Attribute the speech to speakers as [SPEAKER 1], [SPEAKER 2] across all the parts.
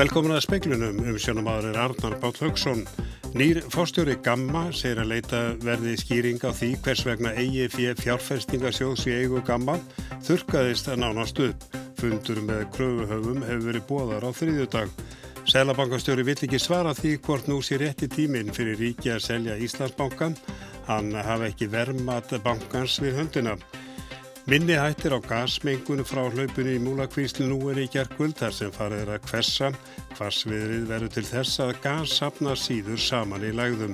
[SPEAKER 1] Velkomin að speiklunum um sjónumadur er Arnar Bátt Haugsson. Nýr fórstjóri Gamma segir að leita verði skýring á því hvers vegna eigi fjárfestingasjóðs í eigu Gamma þurkaðist að nánast upp. Fundur með kröfuhöfum hefur verið bóðar á þriðjudag. Sælabankastjóri vill ekki svara því hvort nú sé rétti tíminn fyrir ríki að selja Íslandsbankan. Hann hafa ekki vermat bankans við höndina. Minni hættir á gasmengun frá hlaupinu í múlakvíslu nú er í gerðkvöld þar sem farið er að hversa. Hvarsviðrið verður til þess að gas sapna síður saman í lægðum.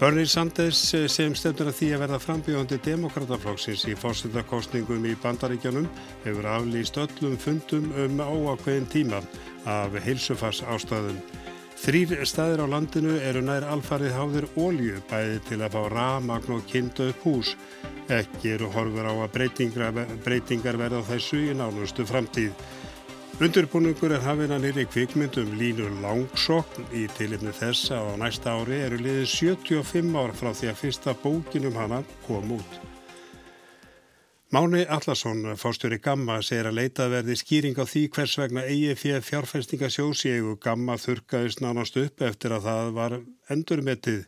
[SPEAKER 1] Bernie Sanders sem stefnir að því að verða frambjóðandi demokrataflokksins í fórstundakostningum í bandaríkjanum hefur aflýst öllum fundum um óakveðin tíma af heilsufars ástæðum. Þrýr staðir á landinu eru nær alfarið háðir ólju bæði til að fá ramagn og kynntu upp hús. Ekki eru horfur á að breytingar, breytingar verða þessu í nánustu framtíð. Undurbúningur er hafinn að nýri kvikmyndum línu langsokn í tilifni þess að á næsta ári eru liðið 75 ár frá því að fyrsta bókinum hana kom út. Máni Allarsson, fórstjóri Gamma, segir að leita verði skýring á því hvers vegna EIF fjárfæstingasjósiegu Gamma þurkaðist nánast upp eftir að það var endurmetið.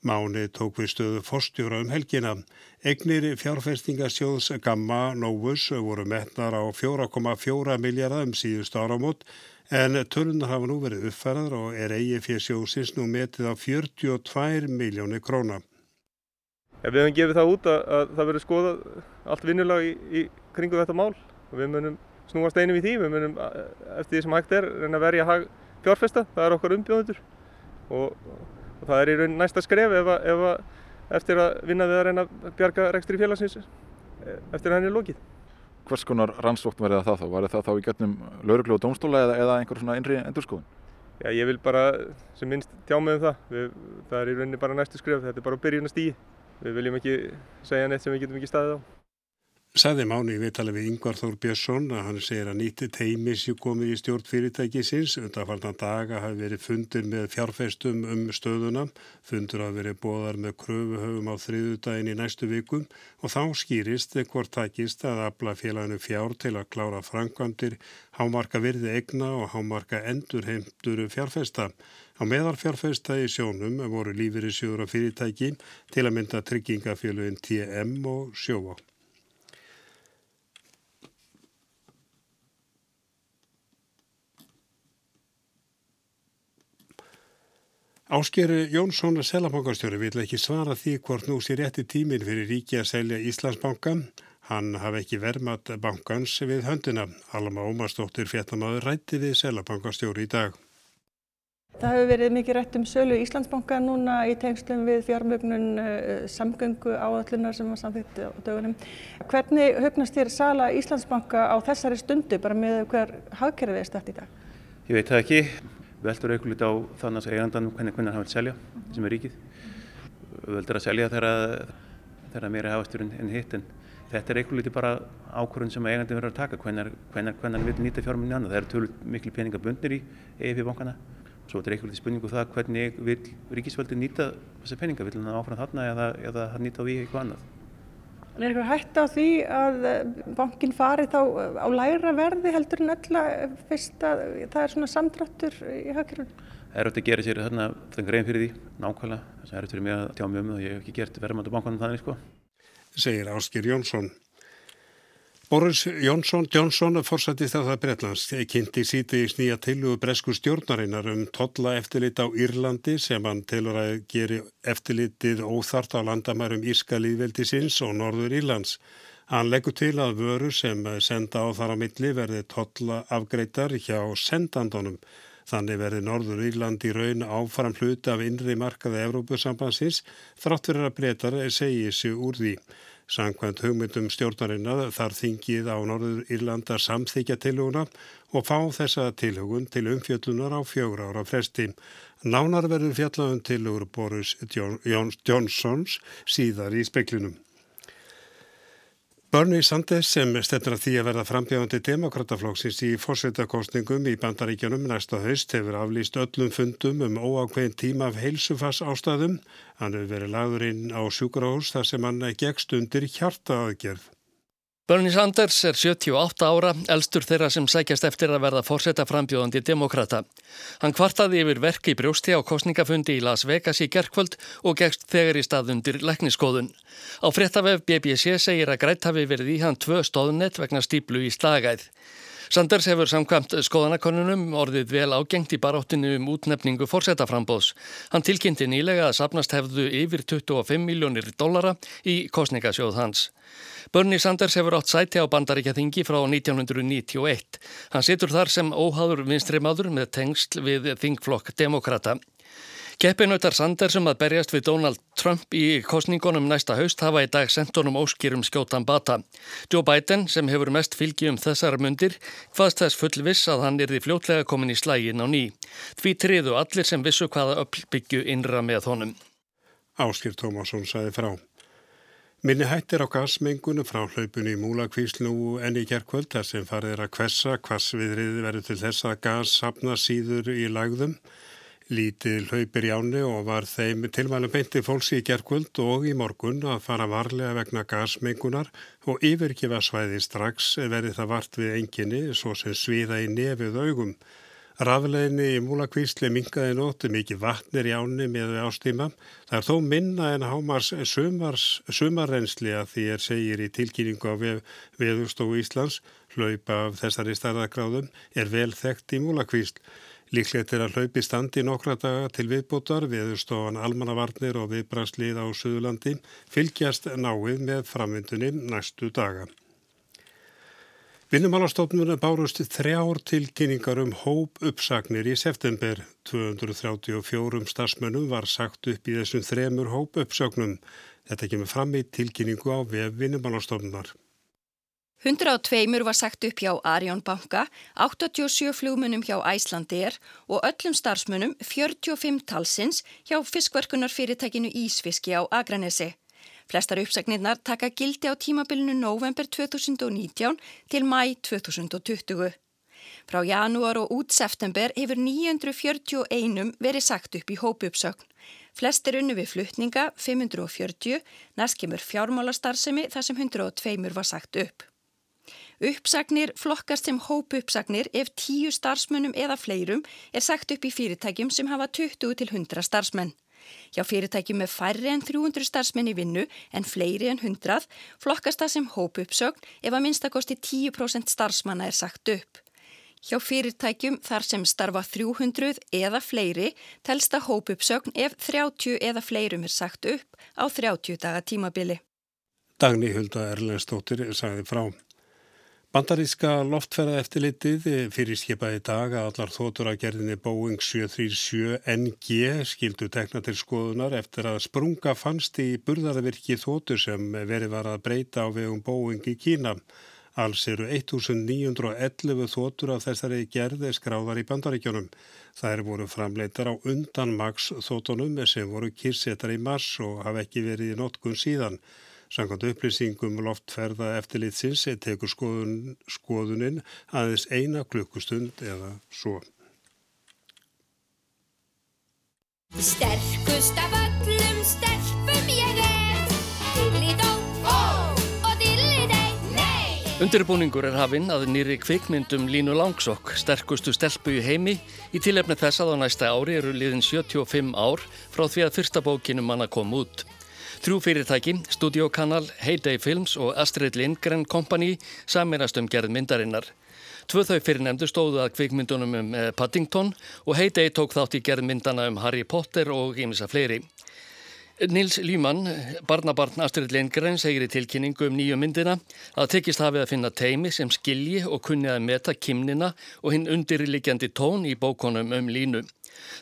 [SPEAKER 1] Máni tók við stöðu fórstjóra um helgina. Egnir fjárfæstingasjóðs Gamma Novus voru metnar á 4,4 miljardar um síðust áramót en tölunar hafa nú verið uppfæraður og er EIF sjósins nú metið á 42 miljónir króna.
[SPEAKER 2] Við hefum gefið það út að, að það verður skoðað allt vinnulag í, í kringu þetta mál og við munum snúast einum í því, við munum eftir því sem hægt er reyna að verja fjárfesta, það er okkar umbjóðundur og, og það er í raun næsta skref ef, að, ef að, eftir að vinna við að reyna að bjarga rekstri félagsins e, eftir að henni er lokið.
[SPEAKER 3] Hvers konar rannsókn verði það þá? Var það þá í getnum lauruglu og dómstóla eða, eða einhver svona innri endurskoðun?
[SPEAKER 2] Já, ég vil bara sem minnst tjá með um það, við, það er í rauninni bara næstu skref, þetta er bara byrjun að stýja við viljum ekki segja neitt sem við getum ekki staðið á.
[SPEAKER 1] Saði Máni í viðtali við Yngvar Þór Björnsson að hann segir að nýtti teimi sem komið í stjórn fyrirtækisins. Undarfarnan daga hafi verið fundir með fjárfestum um stöðuna. Fundur hafi verið bóðar með kröfuhöfum á þriðudagin í næstu vikum og þá skýrist hvort takist að afla félaginu fjár til að klára framkvæmdir, hámarka virði egna og hámarka endurheimtur fjárfesta. Á meðal fjárfesta í sjónum voru lífeyri sjóður og fyrirtæki til að mynda tryggingafélugin TM og sjóa. Áskeri Jónsson Selabankastjóri vil ekki svara því hvort nú sé rétti tímin fyrir ríki að selja Íslandsbanka. Hann hafi ekki vermat bankans við höndina. Alma Ómarsdóttir fjettamæður rætti við Selabankastjóri í dag.
[SPEAKER 4] Það hefur verið mikið rætt um sölu Íslandsbanka núna í tengslum við fjármögnun uh, samgöngu áallunar sem var samþýtt á dögunum. Hvernig höfnast þér sala Íslandsbanka á þessari stundu bara með hver hagkerfið er stætt í dag?
[SPEAKER 5] Ég veit það ekki. Veldur eitthvað lítið á þannig að eigandan hvernig hvernig hann vil selja sem er ríkið. Veldur að selja þegar meira hafastur en hitt en þetta er eitthvað lítið bara ákvörðun sem eigandin verður að taka. Hvernig hann vil nýta fjármunni annað? Það eru tölur miklu peninga bundnir í bankana svo þetta er eitthvað spurningu um það hvernig vil ríkisvöldi nýta þessa peninga vil hann áfram þarna eða, eða hann nýta á því eitthvað annað
[SPEAKER 4] Er eitthvað hægt á því að eh, bankin fari þá eh, á læra verði heldur en öll að fyrst að það er svona samdráttur í hafkjörnum?
[SPEAKER 5] Það er átt að gera sér þarna þannig grein fyrir því nákvæmlega. Það er átt fyrir mig að tjá mjög um það og ég hef ekki gert verðmæntu bankanum þannig sko.
[SPEAKER 1] Segir Áskir Jónsson. Boris Jónsson, Jónsson fórsættist að það Breitlands kynnti síti í snýja tilugu bresku stjórnarinnar um totla eftirlit á Írlandi sem hann telur að geri eftirlitið óþart á landamærum Írska líðveldisins og Norður Írlands. Hann leggur til að vöru sem senda á þar á milli verði totla afgreitar hjá sendandunum. Þannig verði Norður Írland í raun áfram hluti af innri markaði Evrópusambansins þrátt fyrir að breytar segi sig úr því. Sankvæmt hugmyndum stjórnarinnar þar þingið á Norður Írlanda samþykja tilhuguna og fá þessa tilhugun til umfjöllunar á fjögur ára fresti. Nánar verður fjallagum tilhugur Boris Johnsons síðar í speklinum. Bernie Sanders sem stefnir að því að verða frambjöðandi demokrataflokksins í fórsveitakostningum í bandaríkjanum næsta haust hefur aflýst öllum fundum um óákveðin tíma af heilsufass ástæðum. Hann hefur verið lagður inn á sjúkrahús þar sem hann gegst undir hjarta aðgerð.
[SPEAKER 6] Bernie Sanders er 78 ára, elstur þeirra sem sækjast eftir að verða fórseta frambjóðandi demokrata. Hann kvartaði yfir verk í brjósti á kostningafundi í Las Vegas í gerkvöld og gegst þegar í staðundir lekniskóðun. Á fréttavef BBC segir að grætt hafi verið í hann tvö stóðunett vegna stíplu í slagæð. Sanders hefur samkvæmt skoðanakonunum orðið vel ágengt í baróttinu um útnefningu fórsetaframbóðs. Hann tilkynnti nýlega að sapnast hefðu yfir 25 miljónir dollara í kostningasjóð hans. Bernie Sanders hefur átt sæti á bandaríkjaþingi frá 1991. Hann situr þar sem óháður vinstrimadur með tengsl við þingflokk demokrata. Keppinautar Sanders um að berjast við Donald Trump í kostningunum næsta haust hafa í dag sendt honum óskýrum skjótan bata. Joe Biden, sem hefur mest fylgi um þessara mundir, hvaðst þess fullviss að hann er því fljótlega komin í slægin á ný. Því triðu allir sem vissu hvaða uppbyggju innra með honum.
[SPEAKER 1] Áskir Tómasson saði frá. Minni hættir á gasmengunum frá hlaupunni í Múlakvíslu enn í gerðkvöld þar sem farið er að kvessa hvassviðrið verður til þess að gas sapna síður í lagðum. Lítið hlaupir í áni og var þeim tilmælum beinti fólksi í gerkvöld og í morgun að fara varlega vegna gasmengunar og yfirgefa svæði strax verði það vart við enginni svo sem sviða í nefið augum. Rafleginni í múlakvísli mingaði nóttu mikið vatnir í áni með ástíma. Það er þó minna en hámars sumarrensli að því er segir í tilkynningu á veðustofu Íslands hlaupa af þessari starðagráðum er vel þekkt í múlakvísl. Líklegt er að hlaupi standi nokkra daga til viðbútar viðstofan almannavarnir og viðbragslið á Suðurlandi fylgjast náið með framvindunni næstu daga. Vinnumálastofnunum bárust þrjár tilkynningar um hóp uppsagnir í september. 234 starfsmönnum var sagt upp í þessum þremur hóp uppsagnum. Þetta kemur fram í tilkynningu á vef Vinnumálastofnunar.
[SPEAKER 7] 102 var sagt upp hjá Arjón banka, 87 flugmunum hjá Æslandir og öllum starfsmunum 45 talsins hjá fiskverkunarfyrirtækinu Ísfiski á Agranesi. Flestar uppsagnirnar taka gildi á tímabilinu november 2019 til mæ 2020. Frá janúar og út september hefur 941 verið sagt upp í hópuppsögn. Flestir unnu við flutninga 540, næst kemur fjármálastarðsemi þar sem 102 var sagt upp. Uppsagnir flokkast sem hópuppsagnir ef tíu starfsmönnum eða fleirum er sagt upp í fyrirtækjum sem hafa 20 til 100 starfsmenn. Hjá fyrirtækjum með færri en 300 starfsmenn í vinnu en fleiri en 100 flokkast það sem hópuppsögn ef að minnstakosti 10% starfsmanna er sagt upp. Hjá fyrirtækjum þar sem starfa 300 eða fleiri telsta hópuppsögn ef 30 eða fleirum er sagt upp á 30 daga tímabili.
[SPEAKER 1] Dagni Hulda Erlendstóttir sagði frá. Bandaríska loftferða eftirlitið fyrir skipaði dag að allar þótur að gerðinni Boeing 737NG skildu tekna til skoðunar eftir að sprunga fannst í burðarverki þótur sem verið var að breyta á vegum Boeing í Kína. Alls eru 1911 þótur af þessari gerði skráðar í bandaríkjónum. Það er voru framleitar á undan Max þótunum sem voru kyrsetar í mars og hafa ekki verið í notkun síðan. Sankant upplýsingum loftferða eftirlitsins tekur skoðun, skoðunin aðeins eina klukkustund eða svo.
[SPEAKER 8] Sterkust af öllum stelpum ég er. Dillidó, ó og dillidei, nei.
[SPEAKER 6] Undirbúningur er hafinn að nýri kvikmyndum Línu Langsokk, sterkustu stelpu í heimi, í tilefni þess að á næsta ári eru liðin 75 ár frá því að fyrsta bókinum manna kom út. Þrjú fyrirtæki, Studiokanal, Heyday Films og Astrid Lindgren Company saminast um gerð myndarinnar. Tvö þau fyrirnemdu stóðu að kvikmyndunum um eh, Paddington og Heyday tók þátt í gerð myndana um Harry Potter og ímisa fleiri. Nils Líman, barnabarn Astrid Lindgren, segir í tilkynningu um nýju myndina að tekist hafið að finna teimi sem skilji og kunni að meta kimnina og hinn undirliggjandi tón í bókonum um línu.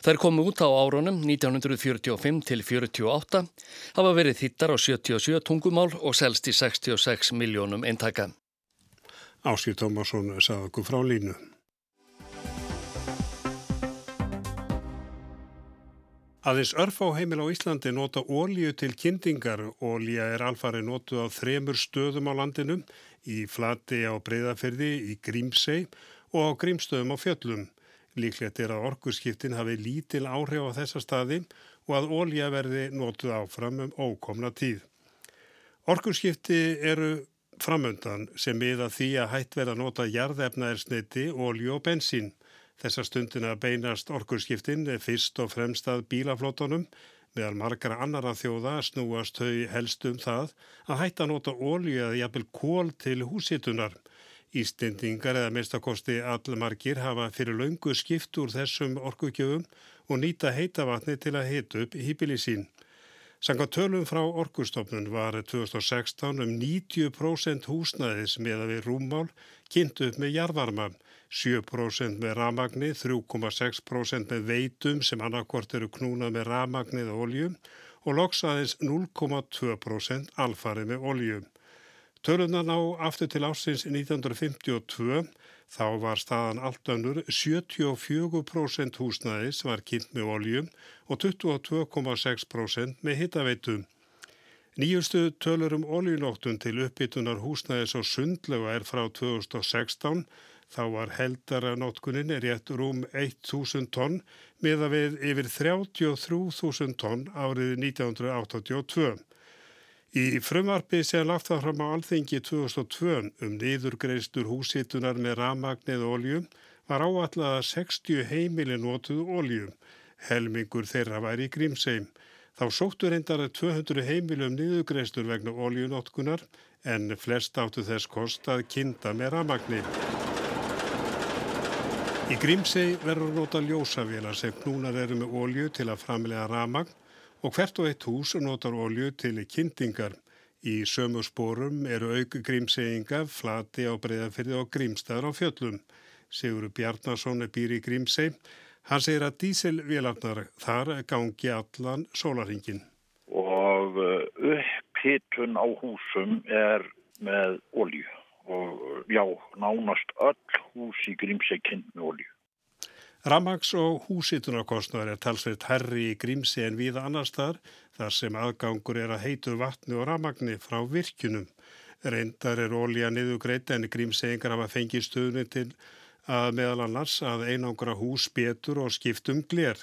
[SPEAKER 6] Þær komu út á árunum 1945 til 48, hafa verið þittar á 77 tungumál og selst í 66 miljónum eintaka.
[SPEAKER 1] Áskil Tómasson sagði okkur frá línu. Aðeins örf á heimil á Íslandi nota ólíu til kyndingar. Ólíja er alfari notu á þremur stöðum á landinu, í Flati á Breiðaferði, í Grímsei og á Grímstöðum á Fjöllum. Líklegt er að orkurskiptin hafi lítil áhrif á þessa staði og að ólja verði nótuð áfram um ókomna tíð. Orkurskipti eru framöndan sem miða því að hætt verða að nota jarðefnaðarsniti, ólju og bensín. Þessa stundina beinast orkurskiptin fyrst og fremst að bílaflótunum meðal margara annara þjóða snúast þau helst um það að hætta að nota ólju eða jafnvel kól til húsitunar. Ístendingar eða mestakosti allmargir hafa fyrir laungu skipt úr þessum orkugjöfum og nýta heitavatni til að hita upp hýpili sín. Sanga tölum frá orkustofnun var 2016 um 90% húsnæðis með að við rúmmál kynnt upp með jarðvarma, 7% með ramagni, 3,6% með veitum sem annarkvort eru knúnað með ramagnið og oljum og loksaðins 0,2% alfarið með oljum. Tölunan á aftur til ásins 1952 þá var staðan allt önnur 74% húsnæðis var kynnt með oljum og 22,6% með hittaveitum. Nýjustu tölur um oljunóttun til uppbytunar húsnæðis og sundlega er frá 2016 þá var heldara nótkunin rétt rúm 1000 tonn með að við yfir 33.000 tonn árið 1982. Í frumvarfi sem lagt það fram á alþengi 2002 um niðurgreistur húsitunar með ramagnið olju var áallega að 60 heimili notuðu olju. Helmingur þeirra væri í grímseim. Þá sóttu reyndar að 200 heimili um niðurgreistur vegna oljunótkunar en flest áttu þess kost að kinda með ramagni. Í grímsei verður nota ljósavélar sem knúnar eru með olju til að framlega ramagn og hvert og eitt hús notar olju til kyndingar. Í sömu spórum eru auk grímseyinga, flati á breyðafyrði og grímstæður á fjöllum. Sigur Bjarnason er býr í grímsey. Hann segir að díselvélarnar þar gangi allan sólaringin.
[SPEAKER 9] Og uh, upphittun á húsum er með olju og já, nánast öll hús í grímsey kynnt með olju.
[SPEAKER 1] Ramags og húsitunarkostnaður er talsveit herri í grímsi en viða annar staðar þar sem aðgangur er að heitu vatni og ramagni frá virkjunum. Reyndar er ólíja niðugreit en grímsegingar hafa fengið stöðunni til að meðal annars að einangra hús betur og skiptum glér.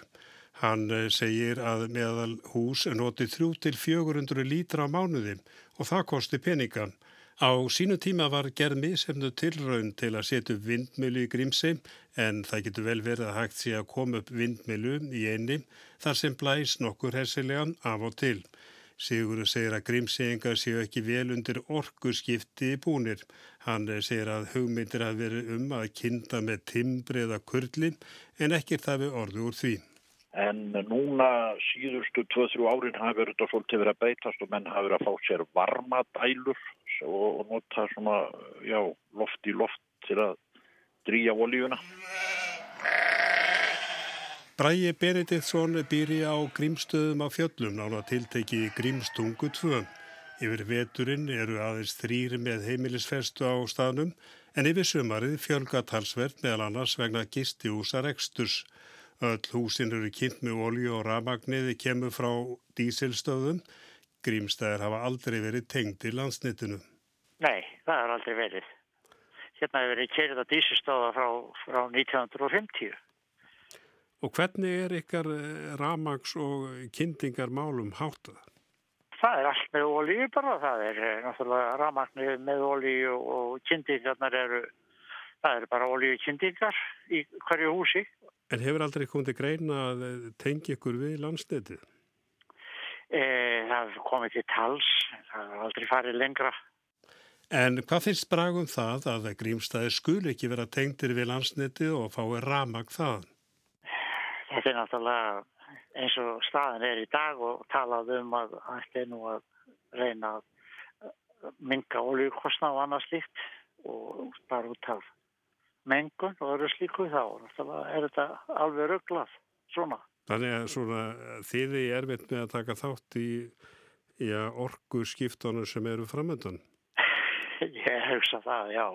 [SPEAKER 1] Hann eh, segir að meðal hús noti 3-400 lítra á mánuði og það kosti peninga. Á sínu tíma var gerð misefnu tilraun til að setja upp vindmilu í Grímsheim en það getur vel verið að hægt sé að koma upp vindmilu í einni þar sem blæs nokkur hessilegan af og til. Sigurður segir að Grímsheimgar séu ekki vel undir orkuskipti í búnir. Hann segir að hugmyndir að veri um að kinda með timbri eða kurli en það við orðu úr því.
[SPEAKER 9] En núna síðustu 2-3 árin hafa verið þetta svolítið verið að beitast og menn hafa verið að fá sér varmadælur og, og nota svona, já, loft í loft til að drýja oljuna.
[SPEAKER 1] Bræi Benediktsson býri á grímstöðum á fjöllum nála tilteki grímstungu 2. Yfir veturinn eru aðeins þrýri með heimilisfestu á staðnum en yfir sömarið fjölga talsvert meðal annars vegna gistihúsar eksturs. Öll húsin eru kynnt með olju og ramagniði kemur frá dísilstöðum. Grímstæðir hafa aldrei verið tengd í landsnitinu.
[SPEAKER 10] Nei, það har aldrei verið. Hérna hefur verið kerið að dísustáða frá, frá 1950.
[SPEAKER 1] Og hvernig er ykkar eh, ramags og kyndingar málum háttað?
[SPEAKER 10] Það er allt með ólíu bara. Það er eh, náttúrulega ramagnir með ólíu og kyndingarnar eru, það eru bara ólíu kyndingar í hverju húsi.
[SPEAKER 1] En hefur aldrei komið til greina að eh, tengja ykkur við landsnitið?
[SPEAKER 10] E, það komið til tals, það hefur aldrei farið lengra.
[SPEAKER 1] En hvað finnst bragum það að grímstæðir skul ekki vera tengtir við landsniti og fái ramag það?
[SPEAKER 10] Þetta er náttúrulega eins og staðin er í dag og talað um að er nú að reyna að minga oljukostna og annað slíkt og bara út af mengun og öru slíku þá. Náttúrulega er þetta alveg rugglað svona.
[SPEAKER 1] Þannig að svona þiði er erfitt með að taka þátt í, í orgu skiptunum sem eru framöndan?
[SPEAKER 10] Ég hugsa það, já.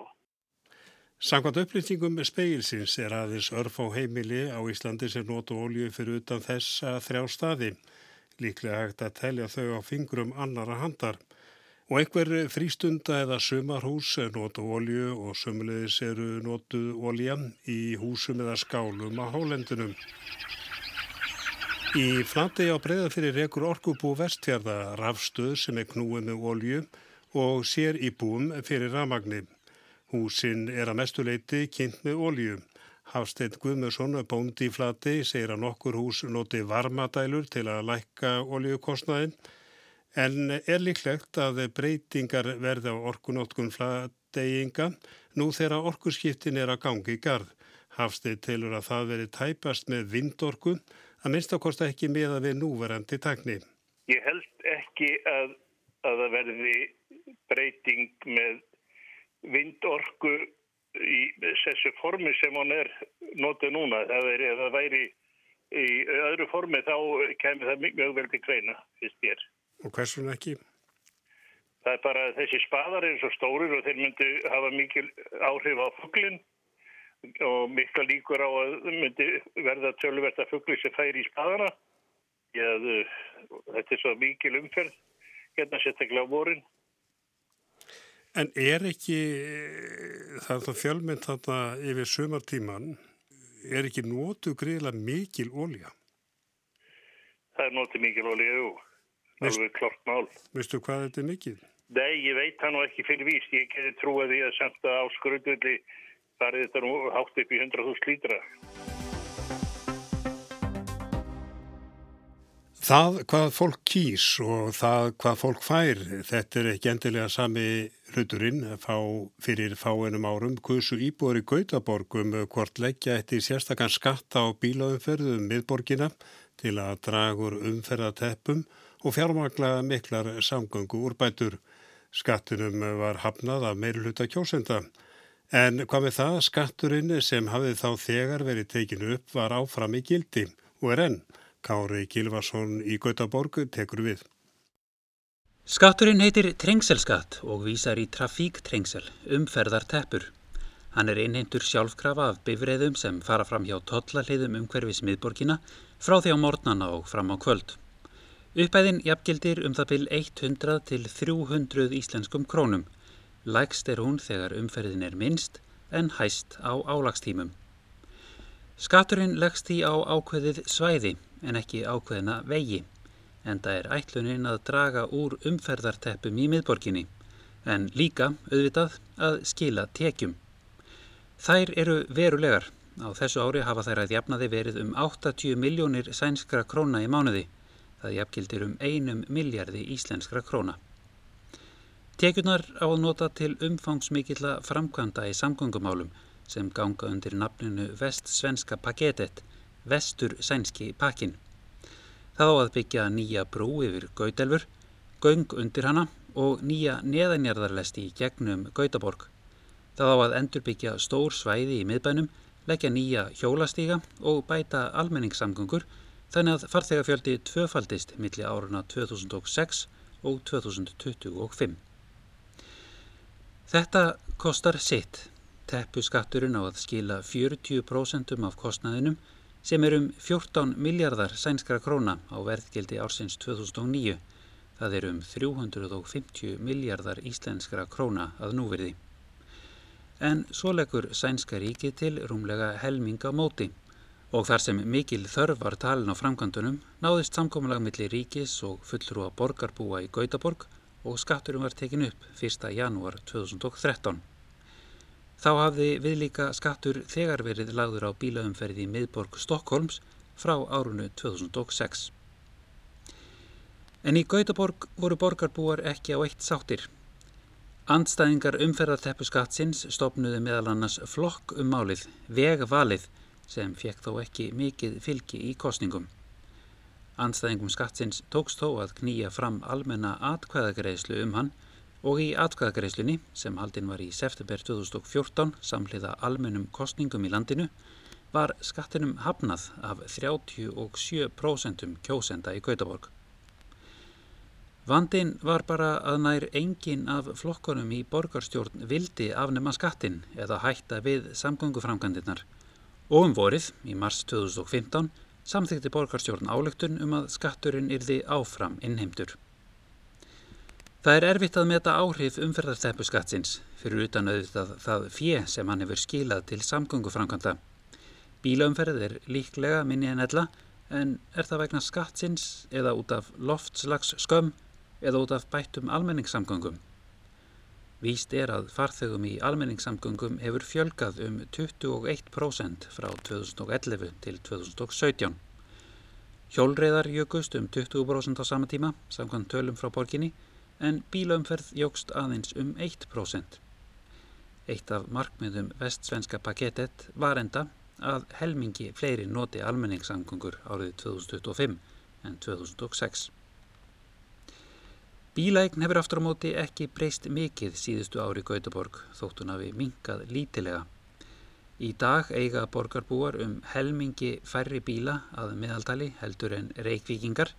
[SPEAKER 1] Samkvæmt upplýsingum speilsins er aðeins örf á heimili á Íslandi sem notu ólju fyrir utan þessa þrjá staði. Líklega hægt að telja þau á fingrum annara handar. Og einhver frístunda eða sumarhús notu ólju og sumulegis eru notuð óljan í húsum eða skálum á hálendunum. Í flandi á breyða fyrir rekur orkubú vestfjörða rafstöð sem er knúið með ólju og sér í búum fyrir ramagni. Húsin er að mestuleiti kynnt með ólju. Hafsteinn Guðmjörsson, bóndi í flati, segir að nokkur hús noti varmadælur til að lækka oljukostnaðin en er líklegt að breytingar verða á orkunótkun flateyinga nú þegar orkuskiptin er að gangi í garð. Hafsteinn telur að það veri tæpast með vindorku að minnst ákosta ekki meða við núverandi takni.
[SPEAKER 11] Ég held ekki að, að það verði breyting með vindorku í þessu formi sem hún er notið núna. Það er ef það væri í öðru formi þá kemur það mjög vel til greina, finnst ég.
[SPEAKER 1] Og hversun ekki?
[SPEAKER 11] Það er bara þessi spadar er svo stórir og þeir myndi hafa mikil áhrif á fugglinn og mikla líkur á að myndi verða tölverta fuggli sem færi í spadana. Ég, þetta er svo mikil umferð, hérna sérstaklega á vorin.
[SPEAKER 1] En er ekki, það er það fjölmynd þarna yfir sumartíman, er ekki nótu greiðilega mikil ólja?
[SPEAKER 11] Það er nótu mikil ólja, jú. Alveg klart mál.
[SPEAKER 1] Vistu hvað þetta er mikil?
[SPEAKER 11] Nei, ég veit það nú ekki fyrir víst. Ég geti trúið því að semta á skröndulli farið þetta nú hátt upp í 100.000 lítra.
[SPEAKER 1] Það hvað fólk kýs og það hvað fólk fær, þetta er ekki endilega sami hluturinn fá fyrir fáinum árum kursu íbúður í Gautaborgum hvort leggja eftir sérstakann skatta á bílaumferðum miðborgina til að dragur umferðateppum og fjármagla miklar samgöngu úrbætur. Skattunum var hafnað af meiruluta kjósenda. En hvað með það, skatturinn sem hafið þá þegar verið tekinu upp var áfram í gildi og er enn. Kári Kilvarsson í Gautaborg tekur við.
[SPEAKER 12] Skatturinn heitir trengselskatt og vísar í trafíktrengsel, umferðar teppur. Hann er einhentur sjálfkrafa af bifræðum sem fara fram hjá tollaliðum umhverfis miðborgina frá því á mornana og fram á kvöld. Uppæðin jafngildir um það byrj 100 til 300 íslenskum krónum. Lægst er hún þegar umferðin er minnst en hæst á álagstímum. Skatturinn leggst því á ákveðið svæði en ekki ákveðina vegi, en það er ætlunin að draga úr umferðarteppum í miðborginni, en líka auðvitað að skila tekjum. Þær eru verulegar. Á þessu ári hafa þær að jafnaði verið um 80 miljónir sænskra króna í mánuði. Það jafngildir um einum miljardi íslenskra króna. Tekjurnar á að nota til umfangsmikilla framkvæmda í samgöngumálum sem ganga undir nafninu Vestsvenska paketet, vestur sænski pakkin. Það á að byggja nýja brú yfir Gautelfur, göng undir hana og nýja neðanjarðarlesti í gegnum Gautaborg. Það á að endurbyggja stór svæði í miðbænum, leggja nýja hjólastíga og bæta almenningssamgöngur þannig að farþegafjöldi tvöfaldist milli áruna 2006 og 2025. Þetta kostar sitt. Teppuskatturinn á að skila 40% af kostnaðinum sem er um 14 miljardar sænskra króna á verðgildi ársins 2009. Það er um 350 miljardar íslenskra króna að núverði. En svo leggur sænska ríki til rúmlega helminga móti og þar sem mikil þörf var talin á framkvæmdunum náðist samkominlega millir ríkis og fullrúa borgarbúa í Gautaborg og skatturum var tekin upp 1. janúar 2013. Þá hafði viðlíka skattur þegar verið lagður á bílaumferði í miðborg Stokkólms frá árunu 2006. En í Gautaborg voru borgarbúar ekki á eitt sáttir. Andstæðingar umferðarteppu skattsins stopnuði meðal annars flokk um málið, vegvalið, sem fekk þó ekki mikið fylgi í kostningum. Andstæðingum skattsins tókst þó að knýja fram almenna atkvæðagreislu um hann og í atkvæðagreislunni sem haldinn var í september 2014 samhliða almennum kostningum í landinu var skattinum hafnað af 37% kjósenda í Gautaborg. Vandin var bara að nær engin af flokkonum í borgarstjórn vildi afnema skattin eða hætta við samgönguframkvæmdirnar og um vorið í mars 2015 samþykti borgarstjórn álöktun um að skatturinn yrði áfram innheimtur. Það er erfitt að meta áhrif umferðarteppu skattsins fyrir utan auðvitað það fjö sem hann hefur skilað til samgönguframkvæmda. Bílaumferð er líklega minni en ella en er það vegna skattsins eða út af loftslags skömm eða út af bættum almenningssamgöngum. Víst er að farþegum í almenningssamgöngum hefur fjölgað um 21% frá 2011 til 2017. Hjólreiðar jökust um 20% á sama tíma, samkvæmt tölum frá borginni, en bílaumferð jógst aðeins um 1%. Eitt af markmiðum vestsvenska pakettet var enda að helmingi fleiri noti almenningssamgöngur árið 2025 en 2006. Bílægn hefur aftur á móti ekki breyst mikið síðustu ári Gautaborg þótt hún hafi minkað lítilega. Í dag eiga borgarbúar um helmingi færri bíla að meðaltali heldur en reikvíkingar,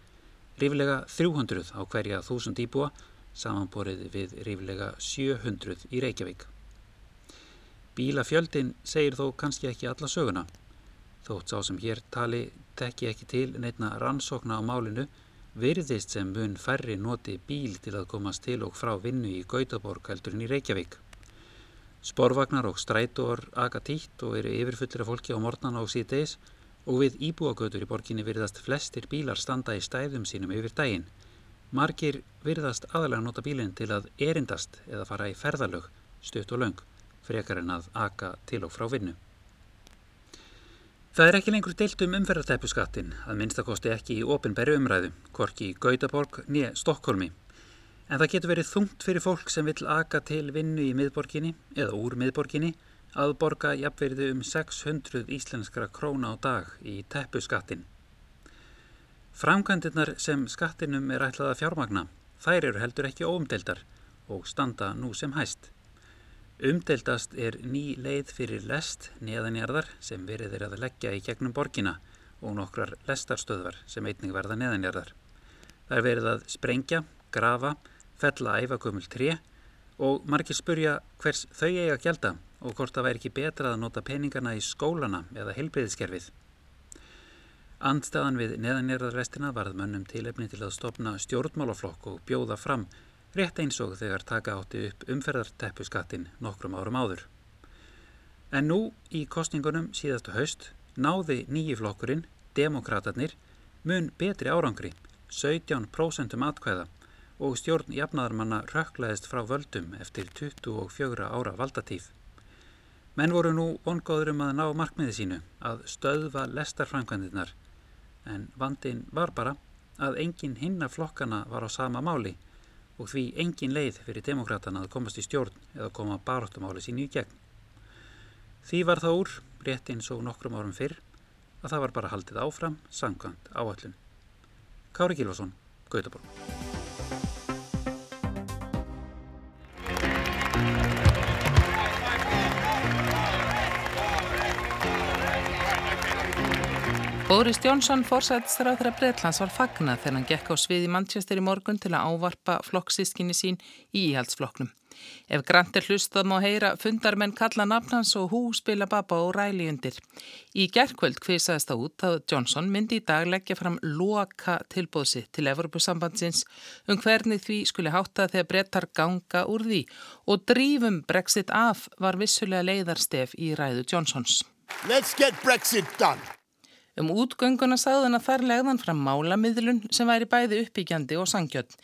[SPEAKER 12] ríflega 300 á hverja þúsund íbúa, samanborið við ríflega 700 í Reykjavík. Bílafjöldin segir þó kannski ekki alla söguna. Þótt sá sem hér tali tekki ekki til neitna rannsókna á málinu virðist sem mun færri noti bíl til að komast til og frá vinnu í Gautaborg heldurinn í Reykjavík. Sporvagnar og strætóar aga títt og eru yfirfullir af fólki á mornana og síðdeis og við íbúagötur í borginni virðast flestir bílar standa í stæðum sínum yfir daginn. Margir virðast aðalega nota bílinn til að erindast eða fara í ferðalög, stutt og löng, frekar en að aga til og frá vinnu. Það er ekki lengur deilt um umferðartæpuskattin, að minnstakosti ekki í ofinbæri umræðu, korki í Gautaborg nýja Stokkólmi. En það getur verið þungt fyrir fólk sem vill aka til vinnu í miðborginni eða úr miðborginni að borga jafnverðu um 600 íslenskra króna á dag í tæpuskattin. Framkvæmdirnar sem skattinum er ætlað að fjármagna, þær eru heldur ekki óumdeldar og standa nú sem hæst. Umdeldast er ný leið fyrir lest neðanjarðar sem verið er að leggja í gegnum borgina og nokkrar lestarstöðvar sem einning verða neðanjarðar. Það er verið að sprengja, grafa, fella æfakumul 3 og margir spurja hvers þau eiga að gjelda og hvort það væri ekki betra að nota peningarna í skólana eða heilbreyðiskerfið. Andstæðan við neðanjarðarrestina varð mönnum tilefni til að stopna stjórnmálaflokk og bjóða fram rétt eins og þegar taka átti upp umferðarteppuskattin nokkrum árum áður. En nú í kostningunum síðastu haust náði nýjiflokkurinn, demokraterni, mun betri árangri, 17% atkvæða og stjórn jafnaðarmanna rökklaðist frá völdum eftir 24 ára valdatíf. Menn voru nú vongóður um að ná markmiði sínu að stöðva lestarframkvæmdirnar en vandin var bara að engin hinna flokkana var á sama máli og því engin leið fyrir demokratana að komast í stjórn eða koma baróttumáli sín í gegn. Því var það úr, rétt eins og nokkrum árum fyrr, að það var bara haldið áfram, sangkvæmt áallun. Kári Gílvason, Gautaborg.
[SPEAKER 13] Boris á þeirra Breitlands var fagnað þegar hann gekk á svið í Manchester í morgun til að ávarpa flokksískinni sín í íhaldsflokknum. Ef Grant er hlustað má heyra fundar menn kalla nafnans og hú spila baba og ræli undir. Í gerðkvöld kvisaðist það út að Johnson myndi í dag leggja fram loka tilbóðsi til Evropasambandsins um hvernig því skuli hátta þegar brettar ganga úr því og drífum Brexit af var vissulega leiðarstef í ræðu Johnsons.
[SPEAKER 14] Let's get Brexit done.
[SPEAKER 13] Um útgönguna sagðan að þar legðan fram málamiðlun sem væri bæði uppbyggjandi og sangjöld.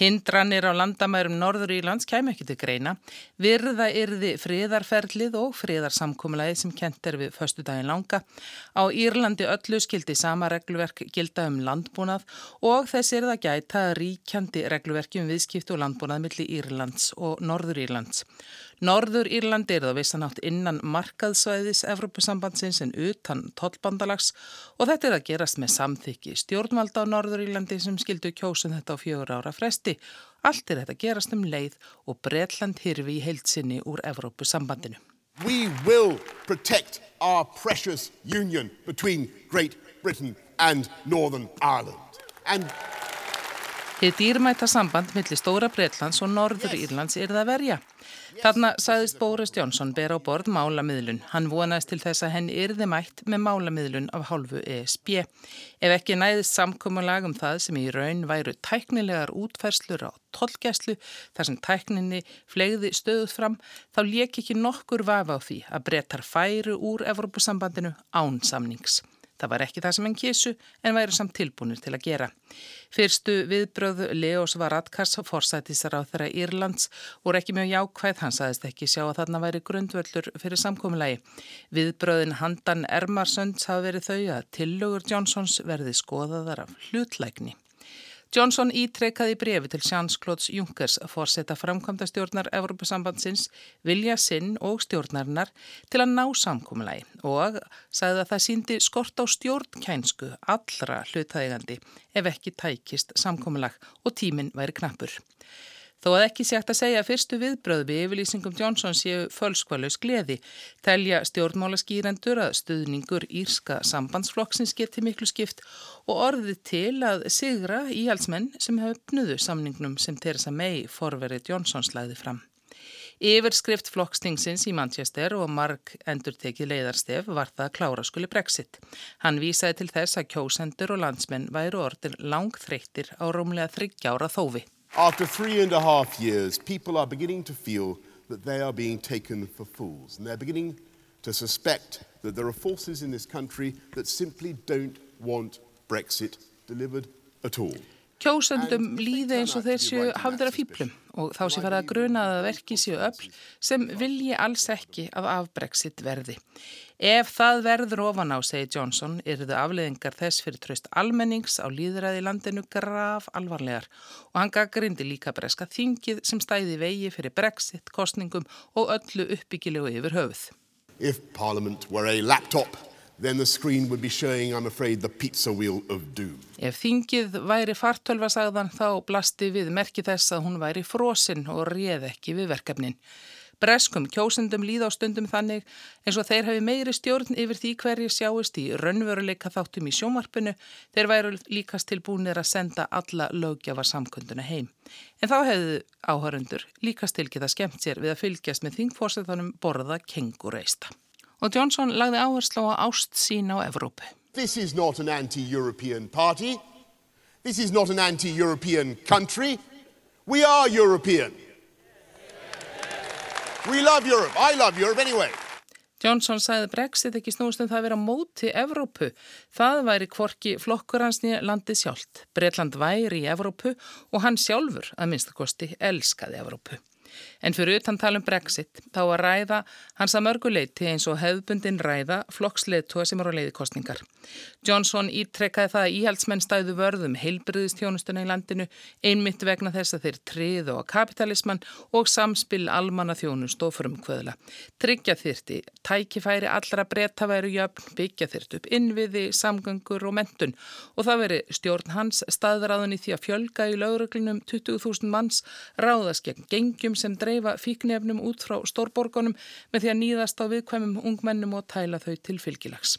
[SPEAKER 13] Hindranir á landamærum Norður Ílands kæm ekki til greina. Virða yrði friðarferlið og friðarsamkúmulagi sem kent er við förstu daginn langa. Á Írlandi öllu skildi sama regluverk gilda um landbúnað og þess er það gæta ríkjandi regluverki um viðskiptu og landbúnað millir Írlands og Norður Írlands. Norður Írlandi er það vissanátt innan markaðsvæðis Evrópusambandsins en utan tollbandalags og þetta er að gerast með samþykki stjórnvalda á Norður Írlandi sem skildu kjósun þetta á fjögur ára fresti. Allt er þetta gerast um leið og Breitland hirfi í heilsinni úr Evrópusambandinu.
[SPEAKER 14] We will protect our precious union between Great Britain and Northern Ireland. And
[SPEAKER 13] Þið dýrmæta samband millir Stóra Breitlands og Norður Írlands er það verja. Þarna sagðist Bóris Jónsson ber á borð málamiðlun. Hann vonaðist til þess að henni yrði mætt með málamiðlun af hálfu ESB. Ef ekki næðist samkomalag um það sem í raun væru tæknilegar útferslur á tollgæslu þar sem tækninni flegði stöðuð fram, þá lék ekki nokkur vafa á því að brettar færu úr Evrópusambandinu án samnings. Það var ekki það sem hann kísu en væri samt tilbúinir til að gera. Fyrstu viðbröð Leos Varadkars forsættisar á þeirra Írlands voru ekki mjög jákvæð, hann saðist ekki sjá að þarna væri grundvöldur fyrir samkominlagi. Viðbröðin handan Ermarsönds hafa verið þau að tillögur Johnsons verði skoðaðar af hlutlækni. Johnson ítrekkaði brefi til Sjans-Klóts Junkers að fórseta framkvæmda stjórnar Evropasambandsins, vilja sinn og stjórnarinnar til að ná samkómulagi og sagði að það síndi skort á stjórnkænsku allra hlutægandi ef ekki tækist samkómulag og tíminn væri knappur. Þó að ekki sé hægt að segja að fyrstu viðbröð við yfirlýsingum Johnson séu fölskvalus gleði, telja stjórnmálaskýrendur að stuðningur írska sambandsflokksins geti miklu skipt og orði til að sigra íhalsmenn sem höfnuðu samningnum sem Theresa May forverið Johnsons lagði fram. Yfirskrift flokkstingsins í Manchester og marg endur tekið leiðarstef var það kláraskuli Brexit. Hann vísaði til þess að kjósendur og landsmenn væru orðin langþreyttir á rúmlega þryggjára þófi.
[SPEAKER 14] After three and a half years, people are beginning to feel that they are being taken for fools. And they're beginning to suspect that there are forces in this country that simply don't want Brexit delivered at all.
[SPEAKER 13] Kjósendum líði eins og þeir séu hafður af fýblum og þá sé farið að gruna að verki séu öll sem vilji alls ekki af Brexit verði. Ef það verður ofan á, segir Johnson, eru þau afleðingar þess fyrir tröst almennings á líðræði landinu graf alvarlegar og hann gaggrindi líka breska þingið sem stæði vegi fyrir Brexit, kostningum og öllu uppbyggilegu yfir höfuð.
[SPEAKER 14] If Parliament were a laptop then the screen would be showing, I'm afraid, the pizza wheel of doom.
[SPEAKER 13] Ef þingið væri fartölva sagðan þá blasti við merki þess að hún væri frosinn og réð ekki við verkefnin. Breskum kjósendum líð á stundum þannig eins og þeir hafi meiri stjórn yfir því hverju sjáist í raunveruleika þáttum í sjómarpinu þeir væru líkast tilbúinir að senda alla lögjafa samkunduna heim. En þá hefðu áhörundur líkast til geta skemmt sér við að fylgjast með þingfórsetanum borða kengureista og Johnson lagði áherslu á ást sín á Evrópu.
[SPEAKER 14] This is not an anti-European party. This is not an anti-European country. We are European. We love Europe. I love Europe anyway.
[SPEAKER 13] Johnson sagði Brexit ekki snúst um það að vera móti Evrópu. Það væri kvorki flokkur hans nýja landi sjálft. Breitland væri í Evrópu og hann sjálfur að minnstakosti elskaði Evrópu. En fyrir utan talum Brexit þá að ræða hans að mörguleiti eins og hefðbundin ræða flokksleitua sem eru á leiðikostningar. Johnson ítrekkaði það að íhaldsmenn stæðu vörðum heilbriðistjónustuna í landinu einmitt vegna þess að þeir triðu á kapitalismann og samspil almanna þjónust og frumkvöðla. Tryggja þyrti, tækifæri allra breyta væru jöfn, byggja þyrt upp innviði, samgöngur og mentun og það veri stjórn hans staðraðun í því að fjölga í lauruglinum 20.000 manns ráðast gegn gengjum sem dreifa fíknefnum út frá stórborgunum með því að nýðast á viðkvæmum ungmennum og tæla þau til fylgilags.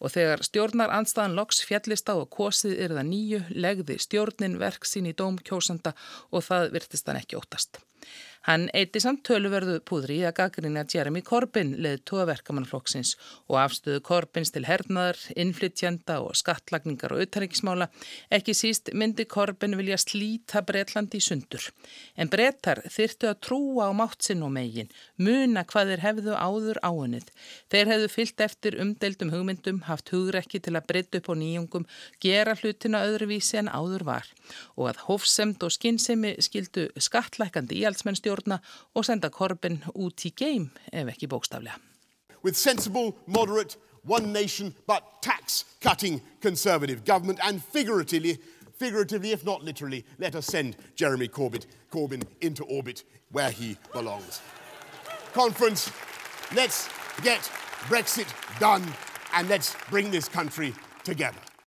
[SPEAKER 13] Og þegar stjórnar anstaðan loks fjallist á og kosið er það nýju, legði stjórnin verk sín í dóm kjósanda og það virtist hann ekki óttast. Hann eitti samt töluverðu púðri í að gaggrina Jeremy Corbyn leði tóa verkamannflokksins og afstöðu Corbyns til hernaðar, innflytjenda og skattlagningar og auðtaríkismála. Ekki síst myndi Corbyn vilja slíta Breitlandi í sundur. En brettar þyrtu að trúa á máttsinn og megin, muna hvað þeir hefðu áður áunnið. Þeir hefðu fyllt eftir umdeildum hugmyndum, haft hugrekki til að breytta upp á nýjungum, gera hlutina öðruvísi en áður var. Og að hófsemt og skinnsemi skildu skattlækandi íhaldsmennstjórn stjórna og senda Corbyn út í geim ef ekki bókstaflega.
[SPEAKER 14] With sensible, moderate, one nation but tax-cutting conservative government and figuratively, figuratively if not literally, let us send Jeremy Corbyn, Corbyn into orbit where he belongs. Conference, let's get Brexit done and let's bring this country together.